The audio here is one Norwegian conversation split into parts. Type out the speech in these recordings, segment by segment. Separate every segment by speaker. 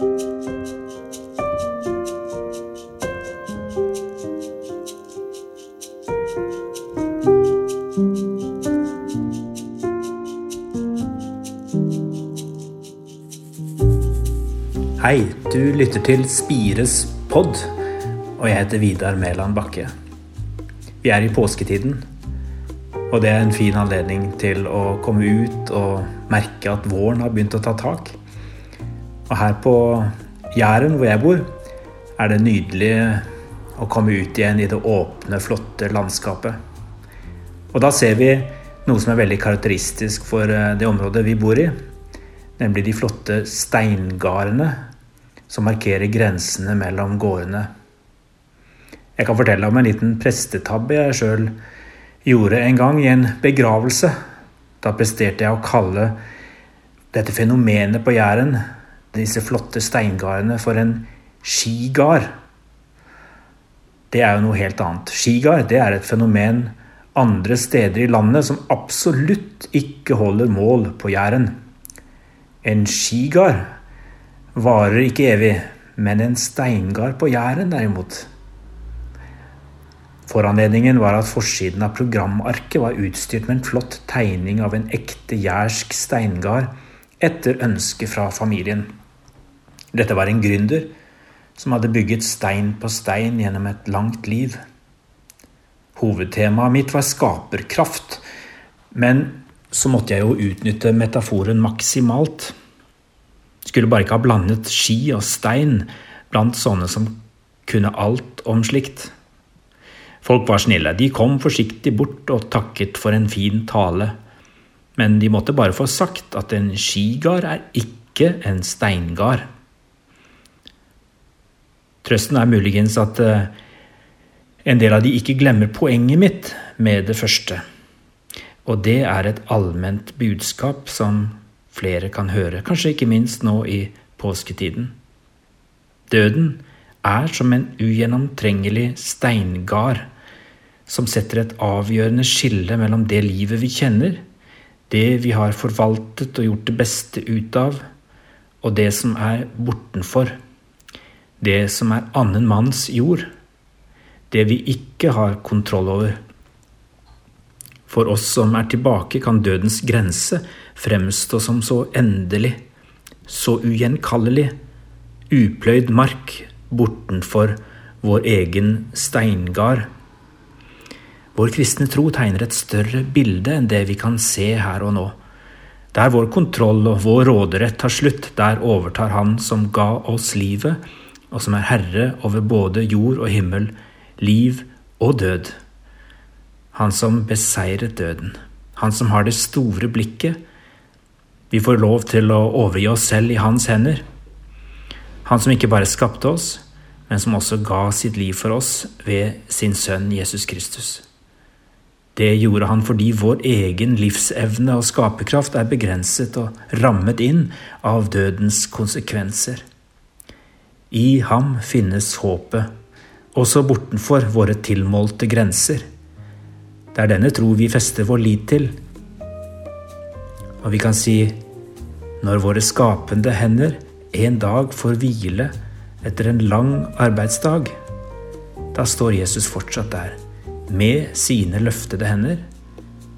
Speaker 1: Hei, du lytter til Spires pod, og jeg heter Vidar Mæland Bakke. Vi er i påsketiden, og det er en fin anledning til å komme ut og merke at våren har begynt å ta tak. Og her på Jæren, hvor jeg bor, er det nydelig å komme ut igjen i det åpne, flotte landskapet. Og da ser vi noe som er veldig karakteristisk for eh, det området vi bor i, nemlig de flotte steingardene som markerer grensene mellom gårdene. Jeg kan fortelle om en liten prestetabbe jeg sjøl gjorde en gang i en begravelse. Da presterte jeg å kalle dette fenomenet på Jæren, disse flotte steingardene, for en skigard. Det er jo noe helt annet. Skigard det er et fenomen andre steder i landet som absolutt ikke holder mål på Jæren. En skigard varer ikke evig, men en steingard på Jæren derimot. Foranledningen var at forsiden av programarket var utstyrt med en flott tegning av en ekte jærsk steingard etter ønske fra familien. Dette var en gründer som hadde bygget stein på stein gjennom et langt liv. Hovedtemaet mitt var skaperkraft, men så måtte jeg jo utnytte metaforen maksimalt. Skulle bare ikke ha blandet ski og stein blant sånne som kunne alt om slikt. Folk var snille. De kom forsiktig bort og takket for en fin tale. Men de måtte bare få sagt at en skigard er ikke en steingard. Trøsten er muligens at eh, en del av de ikke glemmer poenget mitt med det første. Og det er et allment budskap som flere kan høre, kanskje ikke minst nå i påsketiden. Døden er som en ugjennomtrengelig steingard som setter et avgjørende skille mellom det livet vi kjenner, det vi har forvaltet og gjort det beste ut av, og det som er bortenfor, det som er annen manns jord, det vi ikke har kontroll over. For oss som er tilbake, kan dødens grense fremstå som så endelig, så ugjenkallelig, upløyd mark bortenfor vår egen steingard. Vår kristne tro tegner et større bilde enn det vi kan se her og nå. Der vår kontroll og vår råderett tar slutt, der overtar Han som ga oss livet, og som er herre over både jord og himmel, liv og død. Han som beseiret døden. Han som har det store blikket. Vi får lov til å overgi oss selv i hans hender. Han som ikke bare skapte oss, men som også ga sitt liv for oss ved sin sønn Jesus Kristus. Det gjorde han fordi vår egen livsevne og skaperkraft er begrenset og rammet inn av dødens konsekvenser. I ham finnes håpet, også bortenfor våre tilmålte grenser. Det er denne tro vi fester vår lit til. Og vi kan si når våre skapende hender en dag får hvile etter en lang arbeidsdag, da står Jesus fortsatt der med sine løftede hender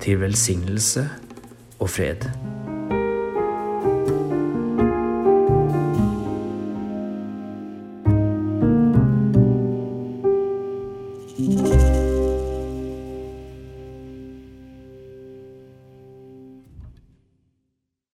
Speaker 1: til velsignelse og fred. thank